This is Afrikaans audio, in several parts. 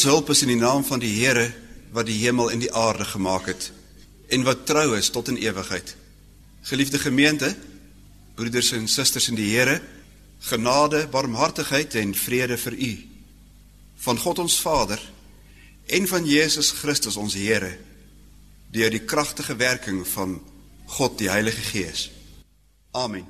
ons hulp is in die naam van die Here wat die hemel en die aarde gemaak het en wat trou is tot in ewigheid. Geliefde gemeente, broeders en susters in die Here, genade, barmhartigheid en vrede vir u van God ons Vader en van Jesus Christus ons Here deur die kragtige werking van God die Heilige Gees. Amen.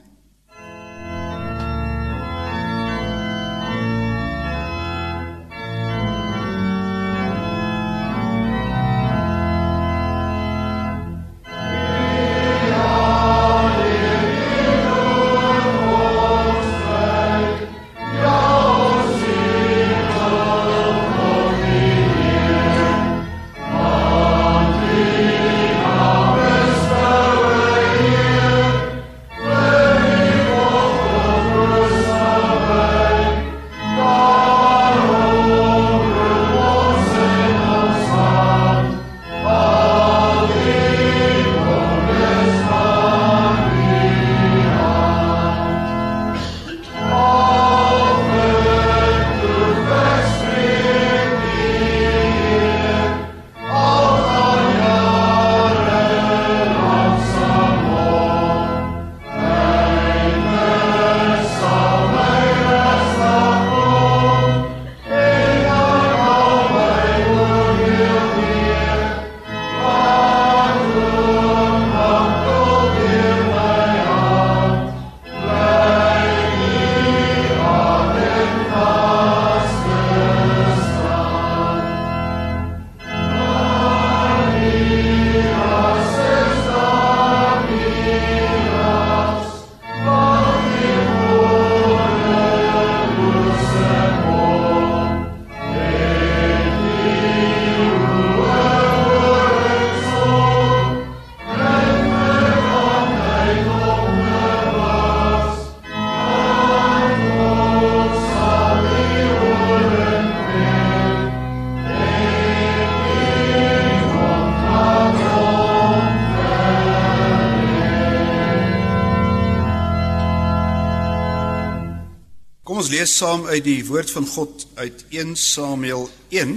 Saam uit die woord van God uit 1 Samuel 1,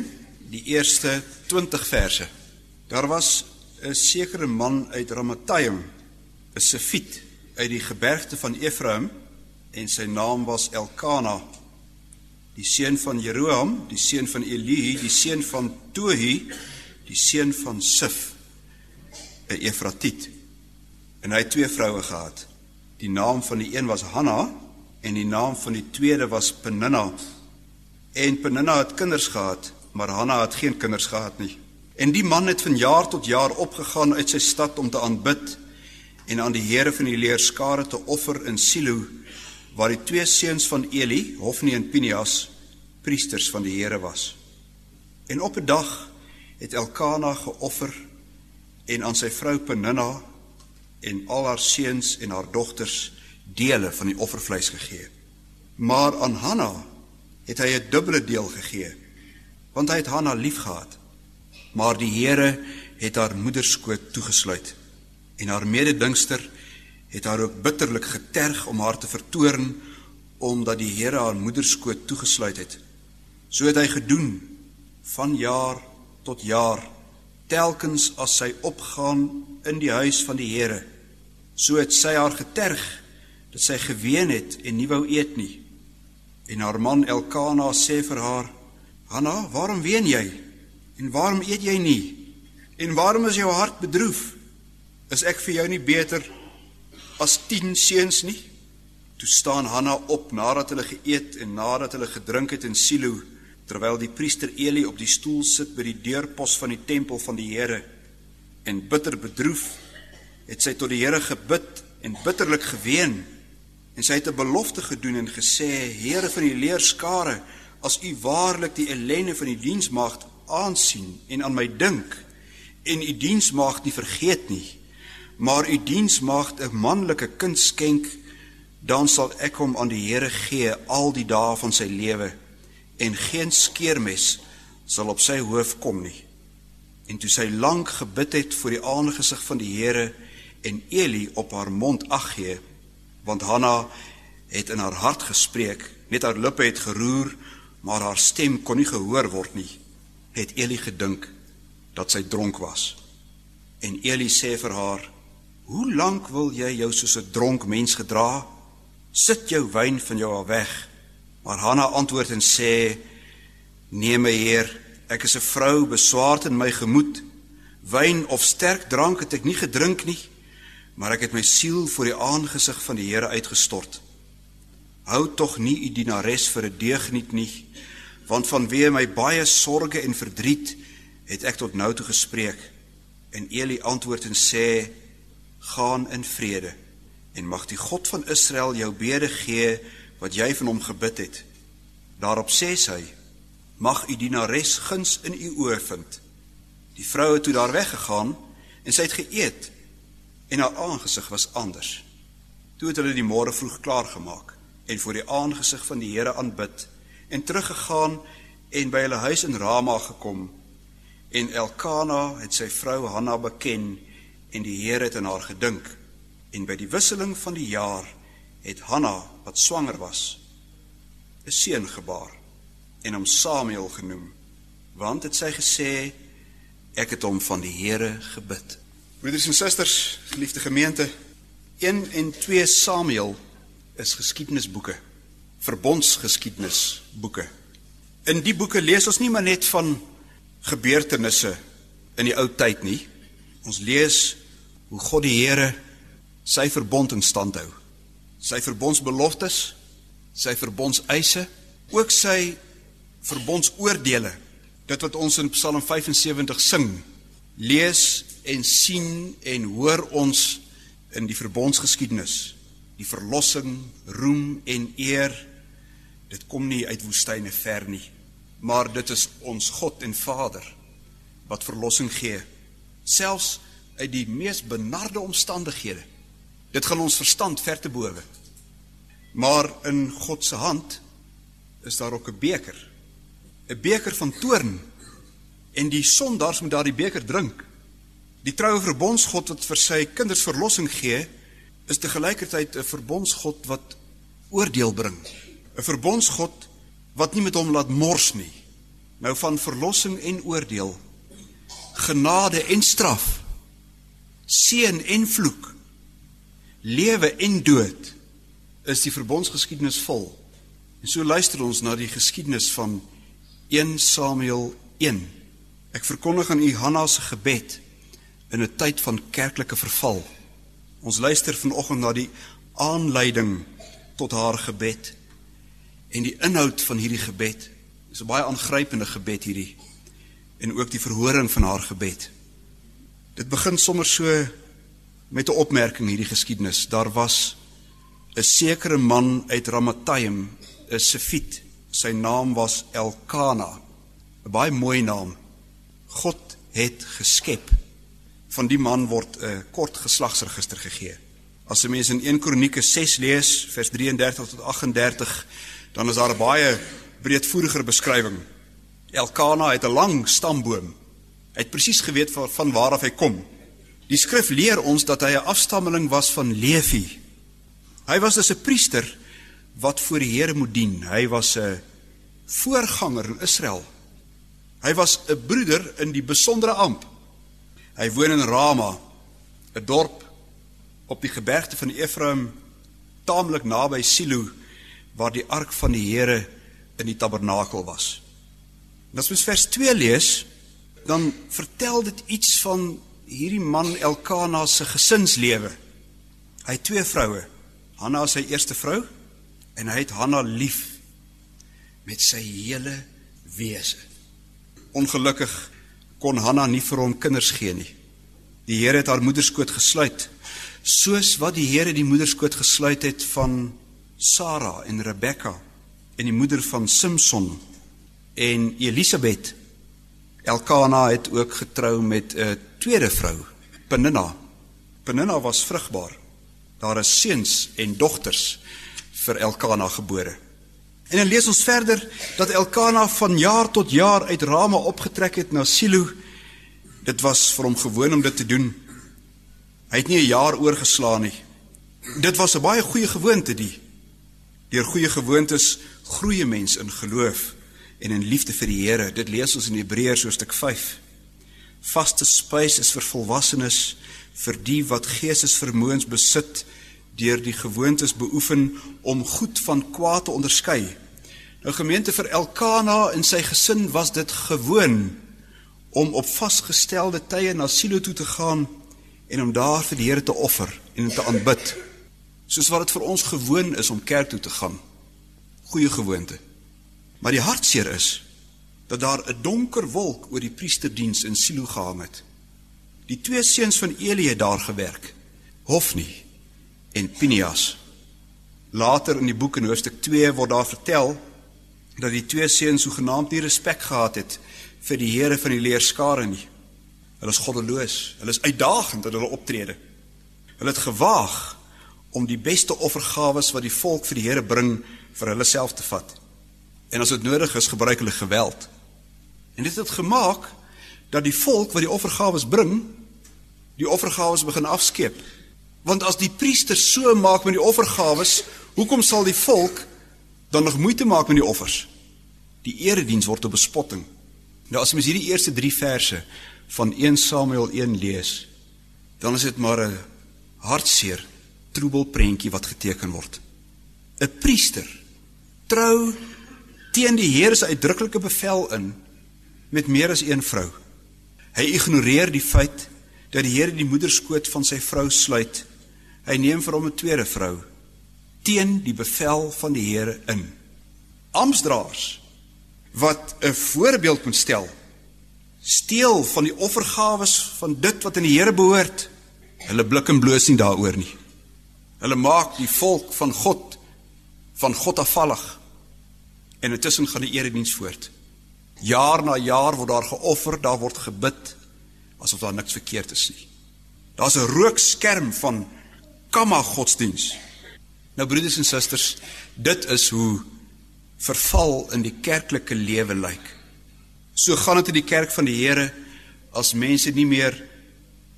die eerste 20 verse. Daar was 'n sekere man uit Ramataim, 'n Sefiet uit die gebergte van Efraim en sy naam was Elkana, die seun van Jeroam, die seun van Eli, die seun van Tohi, die seun van Sif, 'n Efratiet. En hy het twee vroue gehad. Die naam van die een was Hanna en die naam van die tweede was Peninna. En Peninna het kinders gehad, maar Hanna het geen kinders gehad nie. En die man het van jaar tot jaar opgegaan uit sy stad om te aanbid en aan die Here van die leerskare te offer in Silo, waar die twee seuns van Eli, Hofni en Pinias, priesters van die Here was. En op 'n dag het Elkana geoffer en aan sy vrou Peninna en al haar seuns en haar dogters dele van die offervleis gegee. Maar aan Hanna het hy 'n dubbele deel gegee, want hy het Hanna liefgehad. Maar die Here het haar moederskoot toegesluit en haar mededingster het haar ook bitterlik geterg om haar te vertoorn omdat die Here haar moederskoot toegesluit het. So het hy gedoen van jaar tot jaar telkens as sy opgaan in die huis van die Here. So het sy haar geterg dat sy geween het en nie wou eet nie. En haar man Elkana sê vir haar: "Hanna, waarom ween jy? En waarom eet jy nie? En waarom is jou hart bedroef? Is ek vir jou nie beter as 10 seuns nie?" Toe staan Hanna op nadat hulle geëet en nadat hulle gedrink het in Silo, terwyl die priester Eli op die stoel sit by die deurpos van die tempel van die Here. En bitter bedroef het sy tot die Here gebid en bitterlik geween. En sy het 'n belofte gedoen en gesê: "Here van die leerskare, as U waarlik die ellende van die diensmaagd aansien en aan my dink en U diensmaagd nie vergeet nie, maar U diensmaagd 'n manlike kind skenk, dan sal ek hom aan die Here gee al die dae van sy lewe en geen skeermes sal op sy hoof kom nie." En toe sy lank gebid het voor die aangesig van die Here en Eli op haar mond ag gee, want Hanna het in haar hart gespreek, net haar lippe het geroer, maar haar stem kon nie gehoor word nie. het Eli gedink dat sy dronk was. En Eli sê vir haar: "Hoe lank wil jy jou soos 'n dronk mens gedra? Sit jou wyn van jou af weg." Maar Hanna antwoord en sê: "Nee, my Heer, ek is 'n vrou beswaard in my gemoed. Wyn of sterk drank het ek nie gedrink nie, maar ek het my siel voor die aangesig van die Here uitgestort. Hou tog nie u dienares vir 'n deugniet nie, want vanweë my baie sorge en verdriet het ek tot nou toe gespreek." En Eli antwoord en sê: "Gaan in vrede en mag die God van Israel jou bede gee wat jy van hom gebid het." Daarop sê sy: "Mag u dienares guns in u oë vind." Die vrou het toe daar weggegaan en sy het geëet en haar aangesig was anders. Toe het hulle die môre vroeg klaar gemaak en voor die aangesig van die Here aanbid en teruggegaan en by hulle huis in Rama gekom En Elkana het sy vrou Hanna beken en die Here het aan haar gedink. En by die wisseling van die jaar het Hanna wat swanger was 'n seun gebaar en hom Samuel genoem, want dit sy gesê ek het hom van die Here gebid. Broeders en susters, geliefde gemeente, 1 en 2 Samuel is geskiedenisboeke, verbondsgeskiedenisboeke. In die boeke lees ons nie maar net van gebeurtenisse in die ou tyd nie. Ons lees hoe God die Here sy verbond in stand hou. Sy verbondsbeloftes, sy verbondseise, ook sy verbondsoordeele. Dit wat ons in Psalm 75 sing, lees en sien en hoor ons in die verbondsgeskiedenis. Die verlossing, roem en eer, dit kom nie uit woestyne ver nie maar dit is ons God en Vader wat verlossing gee selfs uit die mees benarde omstandighede. Dit gaan ons verstand ver te bowe. Maar in God se hand is daar ook 'n beker 'n beker van toorn. En die sondaars moet daardie beker drink die troue verbondsgod wat vir sy kinders verlossing gee is te gelykertyd 'n verbondsgod wat oordeel bring 'n verbondsgod wat nie met hom laat mors nie. Nou van verlossing en oordeel, genade en straf, seën en vloek, lewe en dood is die verbondsgeskiedenis vol. En so luister ons na die geskiedenis van 1 Samuel 1. Ek verkondig aan u Hanna se gebed in 'n tyd van kerklike verval. Ons luister vanoggend na die aanleiding tot haar gebed En die inhoud van hierdie gebed is 'n baie aangrypende gebed hierdie en ook die verhoring van haar gebed. Dit begin sommer so met 'n opmerking hierdie geskiedenis. Daar was 'n sekere man uit Ramataim, 'n Sefit. Sy naam was Elkana. 'n Baie mooi naam. God het geskep. Van die man word 'n kort geslagsregister gegee. As 'n mens in 1 Kronieke 6 lees, vers 33 tot 38, dan is daar 'n baie breedvoeriger beskrywing. Elkana het 'n lang stamboom. Hy het presies geweet van, van waar af hy kom. Die skrif leer ons dat hy 'n afstammeling was van Levi. Hy was 'n priester wat voor die Here moet dien. Hy was 'n voorganger in Israel. Hy was 'n broeder in die besondere amp. Hy woon in Rama, 'n dorp op die gebergte van Efraim, taamlik naby Silo waar die ark van die Here in die tabernakel was. En as ons vers 2 lees, dan vertel dit iets van hierdie man Elkana se gesinslewe. Hy het twee vroue. Hanna is sy eerste vrou en hy het Hanna lief met sy hele wese. Ongelukkig kon Hanna nie vir hom kinders gee nie. Die Here het haar moederskoot gesluit, soos wat die Here die moederskoot gesluit het van Sara en Rebekka en die moeder van Samson en Elisabet. Elkana het ook getrou met 'n tweede vrou, Peninna. Peninna was vrugbaar. Daar is seuns en dogters vir Elkana gebore. En dan lees ons verder dat Elkana van jaar tot jaar uit Rama opgetrek het na Silo. Dit was vir hom gewoon om dit te doen. Hy het nie 'n jaar oorgeslaan nie. Dit was 'n baie goeie gewoonte die Deur goeie gewoontes groei 'n mens in geloof en in liefde vir die Here. Dit lees ons in Hebreërs hoofstuk 5. Vaste spys is vir volwassenes, vir die wat geestesvermoëns besit deur die gewoontes beoefen om goed van kwaad te onderskei. Nou gemeente vir Elkana en sy gesin was dit gewoon om op vasgestelde tye na Silo toe te gaan en om daar vir die Here te offer en te aanbid. Soos wat dit vir ons gewoon is om kerk toe te gaan. Goeie gewoonte. Maar die hartseer is dat daar 'n donker wolk oor die priesterdiens in Silo gehang het. Die twee seuns van Eli het daar gewerk, Hofni en Pinias. Later in die boek in hoofstuk 2 word daar vertel dat die twee seuns hoegenaamd nie respek gehad het vir die Here van die leerskare nie. Hulle is goddeloos, hulle is uitdagend in hulle optrede. Hulle het gewaag om die beste offergawes wat die volk vir die Here bring vir hulle self te vat en as dit nodig is gebruik hulle geweld. En dit het gemaak dat die volk wat die offergawe bring, die offergawe begin afskeep. Want as die priesters so maak met die offergawe, hoekom sal die volk dan nog moeite maak met die offers? Die erediens word 'n bespotting. Nou as mens hierdie eerste 3 verse van 1 Samuel 1 lees, dan is dit maar 'n hartseer troebel prentjie wat geteken word. 'n Priester trou teen die Here se uitdruklike bevel in met meer as een vrou. Hy ignoreer die feit dat die Here die moederskoot van sy vrou sluit. Hy neem vir hom 'n tweede vrou teen die bevel van die Here in. Amsdraers wat 'n voorbeeld moet stel steel van die offergawes van dit wat aan die Here behoort. Hulle blik en bloos nie daaroor nie. Hulle maak die volk van God van God afvallig. En intussen gaan die erediens voort. Jaar na jaar word daar geoffer, daar word gebid asof daar niks verkeerd is nie. Daar's 'n rookskerm van kamma godsdiens. Nou broeders en susters, dit is hoe verval in die kerklike lewe lyk. So gaan dit in die kerk van die Here as mense nie meer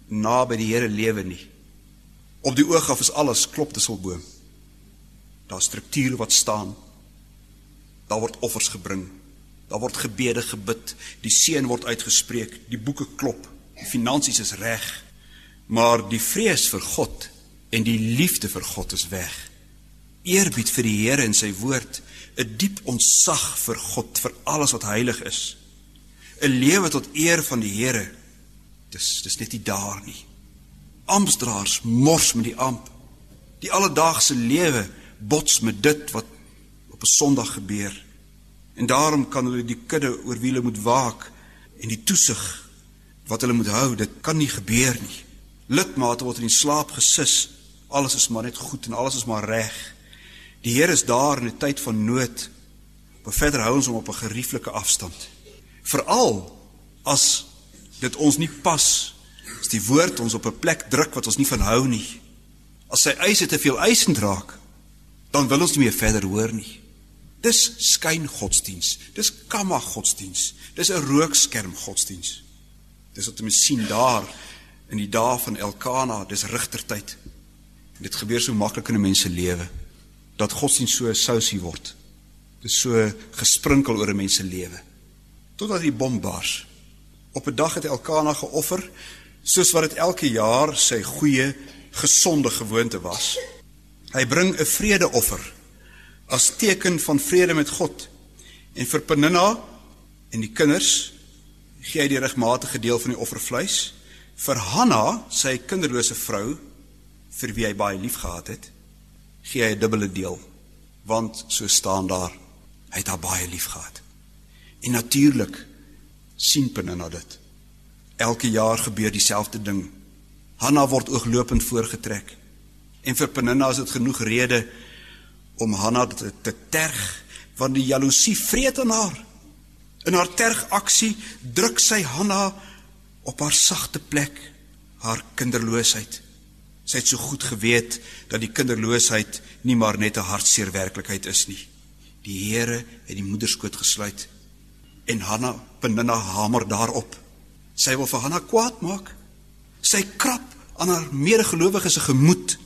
naby die Here lewe nie. Op die oog af is alles klop te silboom. Daar's strukture wat staan. Daar word offers gebring. Daar word gebede gebid. Die seën word uitgespreek. Die boeke klop. Die finansies is reg. Maar die vrees vir God en die liefde vir God is weg. Eerbied vir die Here en sy woord, 'n diep ontzag vir God, vir alles wat heilig is. 'n Lewe tot eer van die Here. Dis dis net nie daar nie. Amptdraers mors met die amp. Die alledaagse lewe bots met dit wat op 'n Sondag gebeur. En daarom kan hulle die kudde oor wie hulle moet waak en die toesig wat hulle moet hou, dit kan nie gebeur nie. Lidmate word in slaap gesis. Alles is maar net goed en alles is maar reg. Die Here is daar in 'n tyd van nood. Maar verder hou ons hom op 'n gerieflike afstand. Veral as dit ons nie pas as die woord ons op 'n plek druk wat ons nie van hou nie. As sy eise te veel eisend raak, dan wil ons nie meer verder hoor nie. Dis skyn godsdiens. Dis kamma godsdiens. Dis 'n rookskerm godsdiens. Dis wat ons sien daar in die dae van Elkana, dis rigtertyd. Dit gebeur so maklik in 'n mens se lewe dat godsdiens so sousie word. Dis so gesprinkel oor 'n mens se lewe. Totdat die bom bars. Op 'n dag het Elkana geoffer soos wat dit elke jaar sy goeie gesonde gewoonte was. Hy bring 'n vredeoffer as teken van vrede met God. En vir Peninna en die kinders gee hy die regmatige deel van die offervleis. Vir Hanna, sy kinderlose vrou vir wie hy baie liefgehad het, gee hy 'n dubbele deel want so staan daar hy het haar baie liefgehad. En natuurlik sien Peninna dit. Elke jaar gebeur dieselfde ding. Hanna word ooglopend voorgetrek. En vir Peninna is dit genoeg rede om Hanna te, te terg want die jaloesie vreet aan haar. In haar tergaksie druk sy Hanna op haar sagte plek, haar kinderloosheid. Sy het so goed geweet dat die kinderloosheid nie maar net 'n hartseer werklikheid is nie. Die Here het die moederskoot gesluit en Hanna Peninna hamer daarop. Sy wil vir Hanna kwaad maak. Sy krap aan haar medegelowiges se gemoed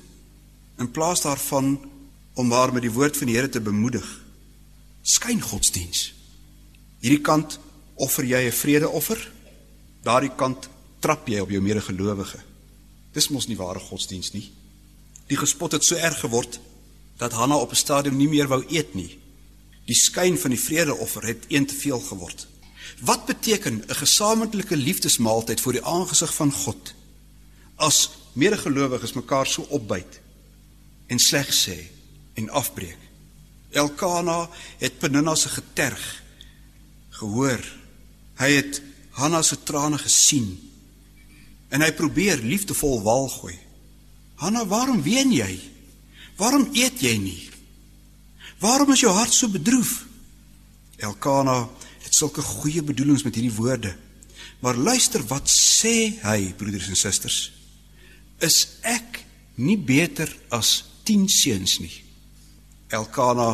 in plaas daarvan om haar met die woord van die Here te bemoedig. Skyn godsdiens. Hierdie kant offer jy 'n vredeoffer. Daardie kant trap jy op jou medegelowige. Dis mos nie ware godsdiens nie. Die gespot het so erg geword dat Hanna op 'n stadium nie meer wou eet nie. Die skyn van die vredeoffer het een te veel geword. Wat beteken 'n gesamentlike liefdesmaaltyd voor die aangesig van God? As medegelowiges mekaar so opbyt en sleg sê en afbreek. Elkana het Peninna se geterg gehoor. Hy het Hanna se trane gesien. En hy probeer liefdevol wal gooi. Hanna, waarom ween jy? Waarom eet jy nie? Waarom is jou hart so bedroef? Elkana het sulke goeie bedoelings met hierdie woorde. Maar luister wat sê hy, broeders en susters? Is ek nie beter as 10 seuns nie? Elkana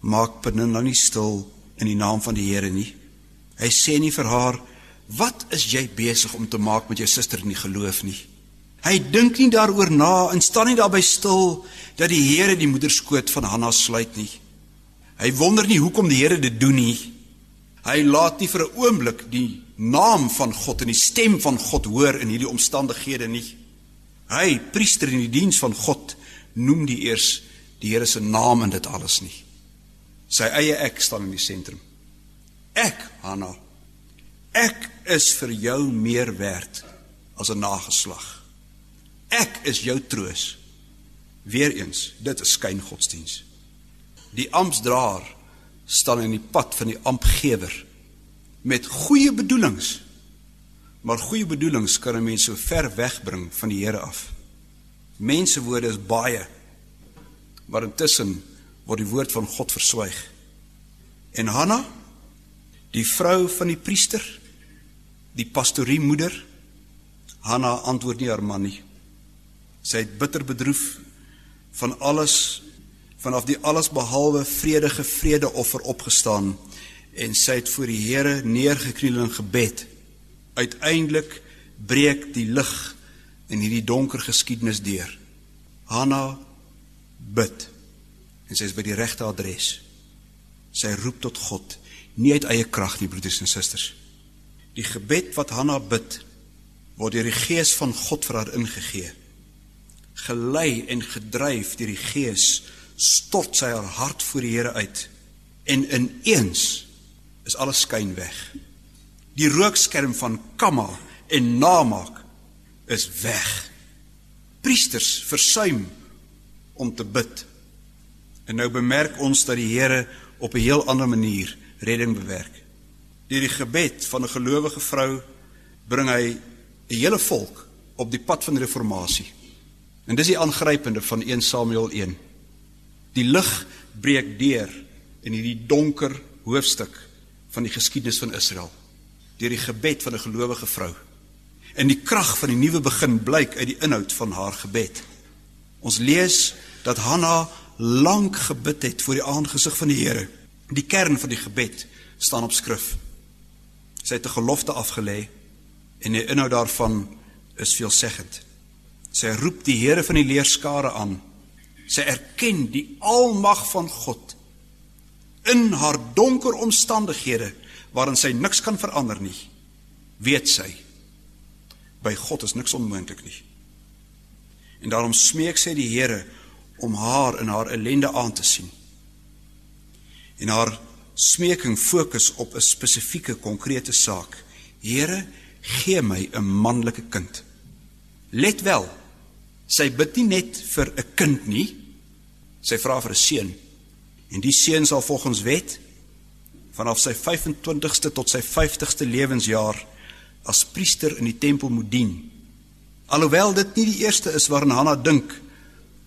maak Peninna nie stil in die naam van die Here nie. Hy sê nie vir haar Wat is jy besig om te maak met jou suster in die geloof nie? Hy dink nie daaroor na en staan nie daarby stil dat die Here die moederskoot van Hanna sluit nie. Hy wonder nie hoekom die Here dit doen nie. Hy laat nie vir 'n oomblik die naam van God en die stem van God hoor in hierdie omstandighede nie. Hy, priester in die diens van God, noem die eers die Here se naam in dit alles nie. Sy eie ek staan in die sentrum. Ek, Hanna, Ek is vir jou meer werd as 'n nageslag. Ek is jou troos. Weereens, dit is skyngodsdiens. Die amptdraer staan in die pad van die amptgewer met goeie bedoelings. Maar goeie bedoelings kan 'n mens so ver wegbring van die Here af. Mensewoorde is baie, maar intussen word die woord van God verswyg. En Hanna, die vrou van die priester, Die pastorie moeder Hanna antwoord nie haar man nie. Sy het bitter bedroef van alles vanaf die alles behalwe vredige vredeoffer opgestaan en sy het voor die Here neergekniel in gebed. Uiteindelik breek die lig in hierdie donker geskiedenis deur. Hanna bid en sy is by die regte adres. Sy roep tot God, nie uit eie krag nie, broeders en susters. Die gebed wat Hanna bid, word deur die Gees van God vir haar ingegee. Gelei en gedryf deur die Gees, stort sy haar hart voor die Here uit en ineens is alles skyn weg. Die rookskerm van kamma en namaak is weg. Priesters versuim om te bid. En nou bemerk ons dat die Here op 'n heel ander manier redding bewerk. Deur die gebed van 'n gelowige vrou bring hy 'n hele volk op die pad van die reformatie. En dis die aangrypende van 1 Samuel 1. Die lig breek deur in hierdie donker hoofstuk van die geskiedenis van Israel deur die gebed van 'n gelowige vrou. En die krag van die nuwe begin blyk uit die inhoud van haar gebed. Ons lees dat Hanna lank gebid het voor die aangesig van die Here. Die kern van die gebed staan op skrif. Sy het 'n gelofte afgelê en die inhoud daarvan is veelzeggend. Sy roep die Here van die leerskare aan. Sy erken die almag van God in haar donker omstandighede waarin sy niks kan verander nie. Weet sy by God is niks onmoontlik nie. En daarom smeek sy die Here om haar in haar ellende aan te sien. En haar smeking fokus op 'n spesifieke konkrete saak. Here, gee my 'n manlike kind. Let wel, sy bid nie net vir 'n kind nie. Sy vra vir 'n seun. En die seun sal volgens wet vanaf sy 25ste tot sy 50ste lewensjaar as priester in die tempel moet dien. Alhoewel dit nie die eerste is waaraan Hanna dink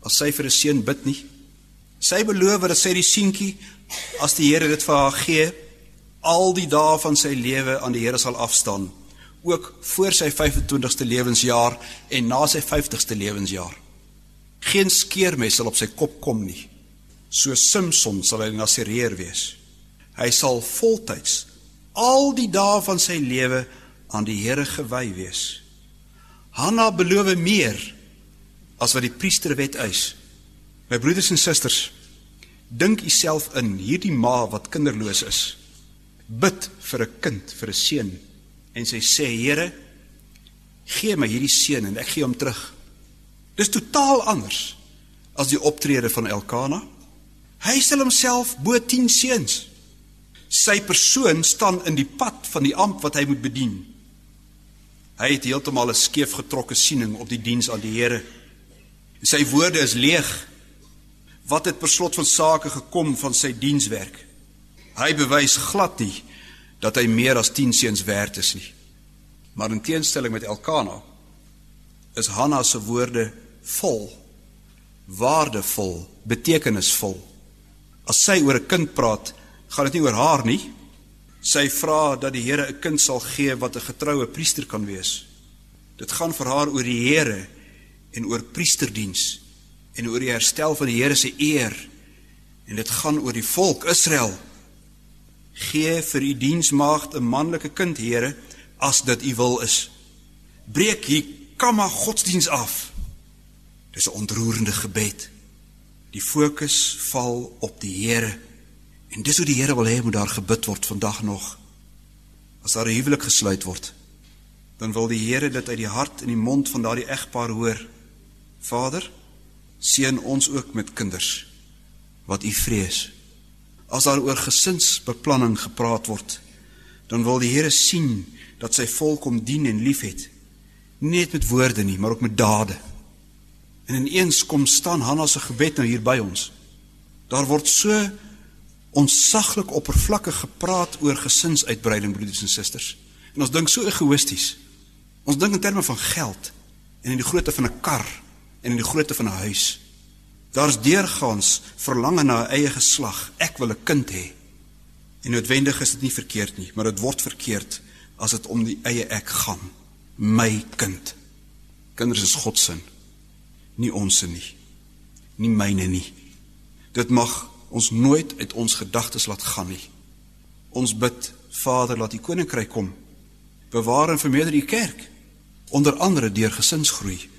as sy vir 'n seun bid nie. Sy beloof dat sy die seentjie as die Here dit vir haar gee, al die dae van sy lewe aan die Here sal afstaan, ook voor sy 25ste lewensjaar en na sy 50ste lewensjaar. Geen skeermes sal op sy kop kom nie. So Samson sal hy nasireer wees. Hy sal voltyds al die dae van sy lewe aan die Here gewy wees. Hanna beloof meer as wat die priesterwet eis. My broeders en susters, Dink u self in hierdie ma wat kinderloos is. bid vir 'n kind, vir 'n seun en sy sê Here, gee my hierdie seun en ek gee hom terug. Dis totaal anders as die optrede van Elkana. Hy stel homself bo 10 seuns. Sy persoon staan in die pad van die ampt wat hy moet bedien. Hy het heeltemal 'n skeef getrokke siening op die diens aan die Here. Sy woorde is leeg. Wat het per slot van sake gekom van sy dienswerk? Hy bewys glad nie dat hy meer as 10 seuns werd is nie. Maar in teenstelling met Elkana is Hanna se woorde vol waardevol, betekenisvol. As sy oor 'n kind praat, gaan dit nie oor haar nie. Sy vra dat die Here 'n kind sal gee wat 'n getroue priester kan wees. Dit gaan vir haar oor die Here en oor priesterdiens en oor die herstel van die Here se eer. En dit gaan oor die volk Israel. Gee vir u diensmaagd 'n manlike kind, Here, as dit u wil is. Breek hier kamma godsdiens af. Dis 'n ontroerende gebed. Die fokus val op die Here. En dis hoe die Here wil hê moet daar gebid word vandag nog. As daar 'n huwelik gesluit word, dan wil die Here dit uit die hart en die mond van daardie egpaar hoor. Vader, seën ons ook met kinders wat U vrees. As daar oor gesinsbeplanning gepraat word, dan wil die Here sien dat sy volk hom dien en liefhet. Nie net met woorde nie, maar ook met dade. En ineens kom staan Hanna se gebed nou hier by ons. Daar word so onsaglik oppervlakkig gepraat oor gesinsuitbreiding broeders en susters. En ons dink so egoïsties. Ons dink in terme van geld en in die grootte van 'n kar en in die grootte van 'n huis. Daar's deurgaans verlange na 'n eie geslag. Ek wil 'n kind hê. En noodwendig is dit nie verkeerd nie, maar dit word verkeerd as dit om die eie ek gaan. My kind. Kinders is God se nie onsse nie. Nie myne nie. Dit mag ons nooit uit ons gedagtes laat gaan nie. Ons bid, Vader, laat U koninkryk kom. Bewaar en vermeerder U kerk, onder andere deur gesinsgroei.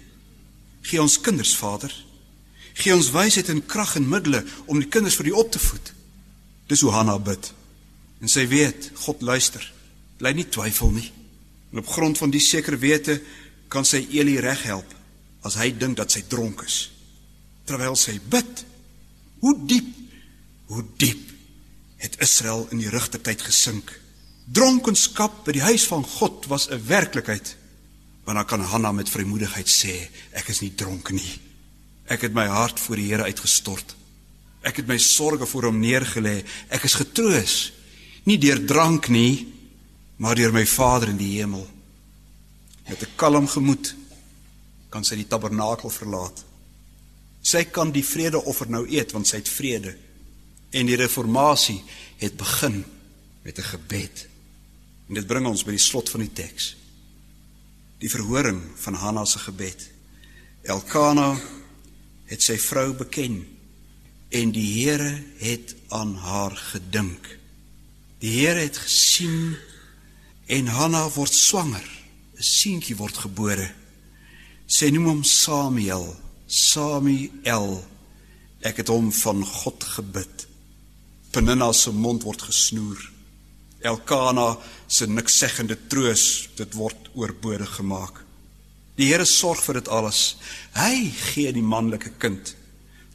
Gee ons kinders, Vader. Gee ons wysheid en krag en middele om die kinders vir U op te voed. Dis hoe Hanna bid. En sy weet, God luister. Bly nie twyfel nie. En op grond van die sekere wete kan sy Eli reghelp as hy dink dat sy dronk is terwyl sy bid hoe diep hoe diep het Israel in die rigtertyd gesink dronkenskap by die huis van God was 'n werklikheid want dan kan Hanna met vrymoedigheid sê ek is nie dronk nie ek het my hart voor die Here uitgestort ek het my sorges voor hom neergelê ek is getroos nie deur drank nie maar deur my Vader in die hemel met 'n kalm gemoed kan sy die tabernakel verlaat. Sy kan die vredeoffer nou eet want sy het vrede. En die reformatie het begin met 'n gebed. En dit bring ons by die slot van die teks. Die verhoring van Hanna se gebed. Elkana het sy vrou beken en die Here het aan haar gedink. Die Here het gesien en Hanna word swanger. 'n Seentjie word gebore. Sy noem hom Samuel, Samuel. Ek het hom van God gebid. Penina se mond word gesnoer. Elkana se niksegende troos, dit word oorbodig gemaak. Die Here sorg vir dit alles. Hy gee die manlike kind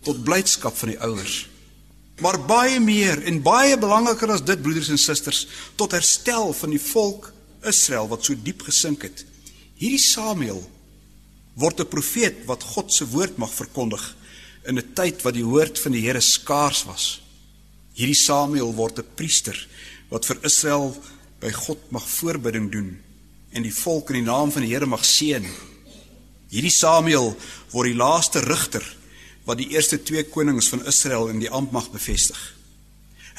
tot blydskap van die ouers. Maar baie meer en baie belangriker as dit broeders en susters, tot herstel van die volk Israel wat so diep gesink het. Hierdie Samuel word 'n profeet wat God se woord mag verkondig in 'n tyd wat die woord van die Here skaars was. Hierdie Samuel word 'n priester wat vir Israel by God mag voorbidding doen en die volk in die naam van die Here mag seën. Hierdie Samuel word die laaste rigter wat die eerste twee konings van Israel in die ampt mag bevestig.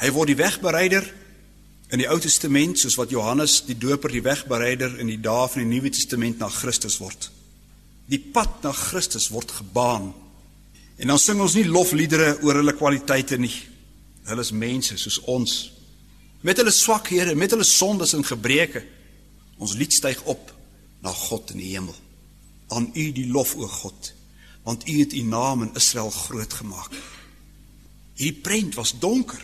Hy word die wegbereider in die Ou Testament soos wat Johannes die Doper die wegbereider in die dae van die Nuwe Testament na Christus word. Die pad na Christus word gebaan. En dan sing ons nie lofliedere oor hulle kwaliteite nie. Hulle is mense soos ons met hulle swakhede, met hulle sondes en gebreke. Ons lied styg op na God in die hemel. Aan U die lof o God, want U het U naam in Israel groot gemaak. Hierdie prent was donker.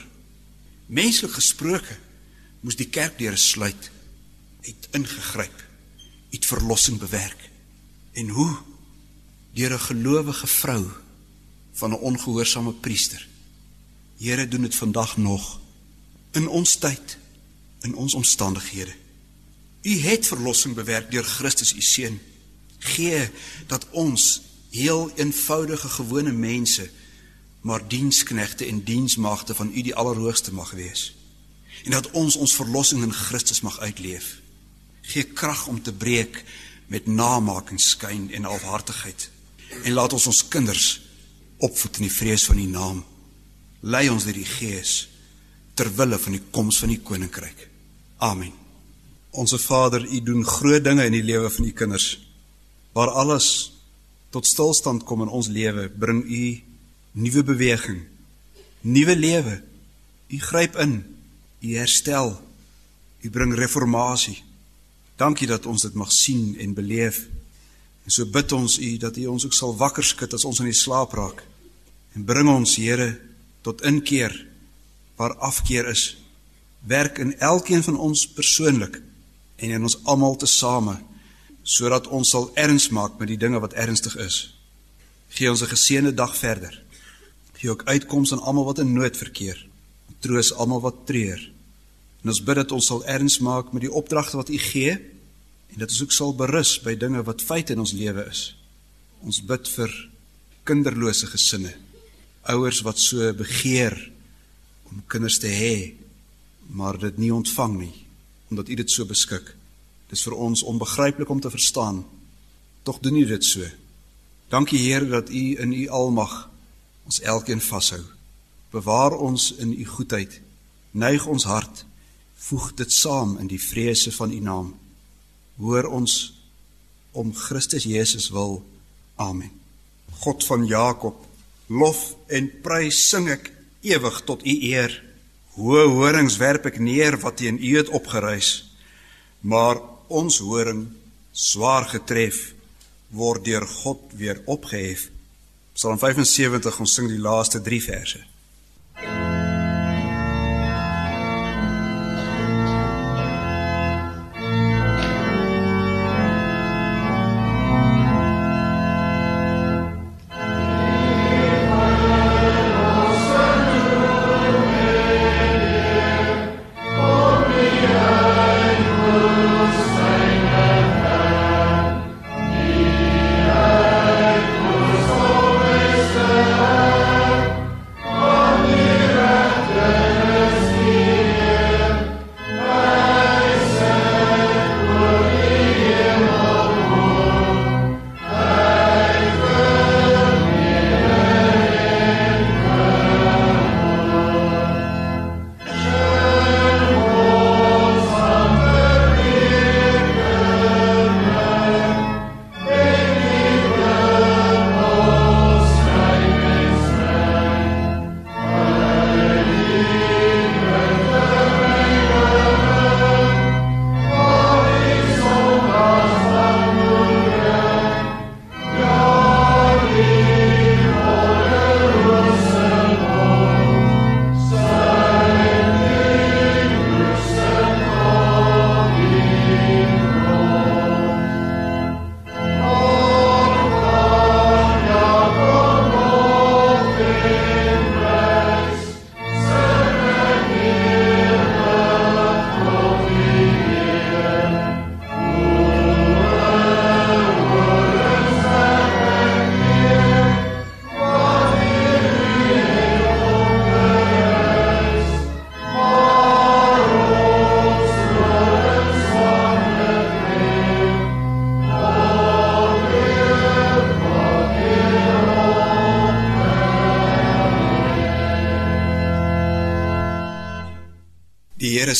Menslik gesproke, moes die kerkdeure sluit. Het ingegryp. Het verlossing bewerk. En hoe? Deur 'n gelowige vrou van 'n ongehoorsame priester. Here doen dit vandag nog in ons tyd, in ons omstandighede. U het verlossing bewerk deur Christus u seun. Gee dat ons heel eenvoudige gewone mense maar diensknegte en diensmagte van u die allerhoogste mag wees. En dat ons ons verlossing in Christus mag uitleef. Gee krag om te breek met namaking skyn en alhartigheid. En laat ons ons kinders opvoed in die vrees van u naam. Lei ons deur die Gees ter wille van die koms van die koninkryk. Amen. Onse Vader, U doen groot dinge in die lewe van U kinders. Waar alles tot stilstand kom in ons lewe, bring U nuwe beweging, nuwe lewe. U gryp in, U herstel, U bring reformatie. Dankie dat ons dit mag sien en beleef. En so bid ons U dat U ons ook sal wakker skud as ons in die slaap raak. En bring ons, Here, tot inkeer waar afkeer is. Werk in elkeen van ons persoonlik en in ons almal tesame sodat ons sal erns maak met die dinge wat ernstig is. Gee ons 'n geseënde dag verder. Gee ook uitkoms aan almal wat in nood verkeer. Troos almal wat treur. En ons bid dat ons sal erns maak met die opdragte wat U gee en dat ons ook sal berus by dinge wat feite in ons lewe is. Ons bid vir kinderlose gesinne. Ouers wat so begeer om kinders te hê, maar dit nie ontvang nie omdat U dit so beskik. Dis vir ons onbegryplik om te verstaan. Tog doen U dit so. Dankie Here dat U in U almag ons elkeen vashou. Bewaar ons in U goedheid. Neig ons hart. Voeg dit saam in die vrese van U naam. Hoor ons om Christus Jesus wil. Amen. God van Jakob, lof en prys sing ek ewig tot U eer. Hoë horings werp ek neer wat teen U het opgeruis. Maar ons horing swaar getref word deur God weer opgehef. Psalm 75 ons sing die laaste 3 verse.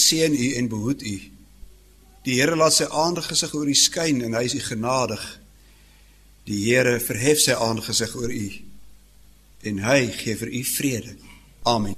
Seën u en behoed u. Die Here laat sy aangesig oor u skyn en hy is u genadig. Die Here verhef sy aangesig oor u en hy gee vir u vrede. Amen.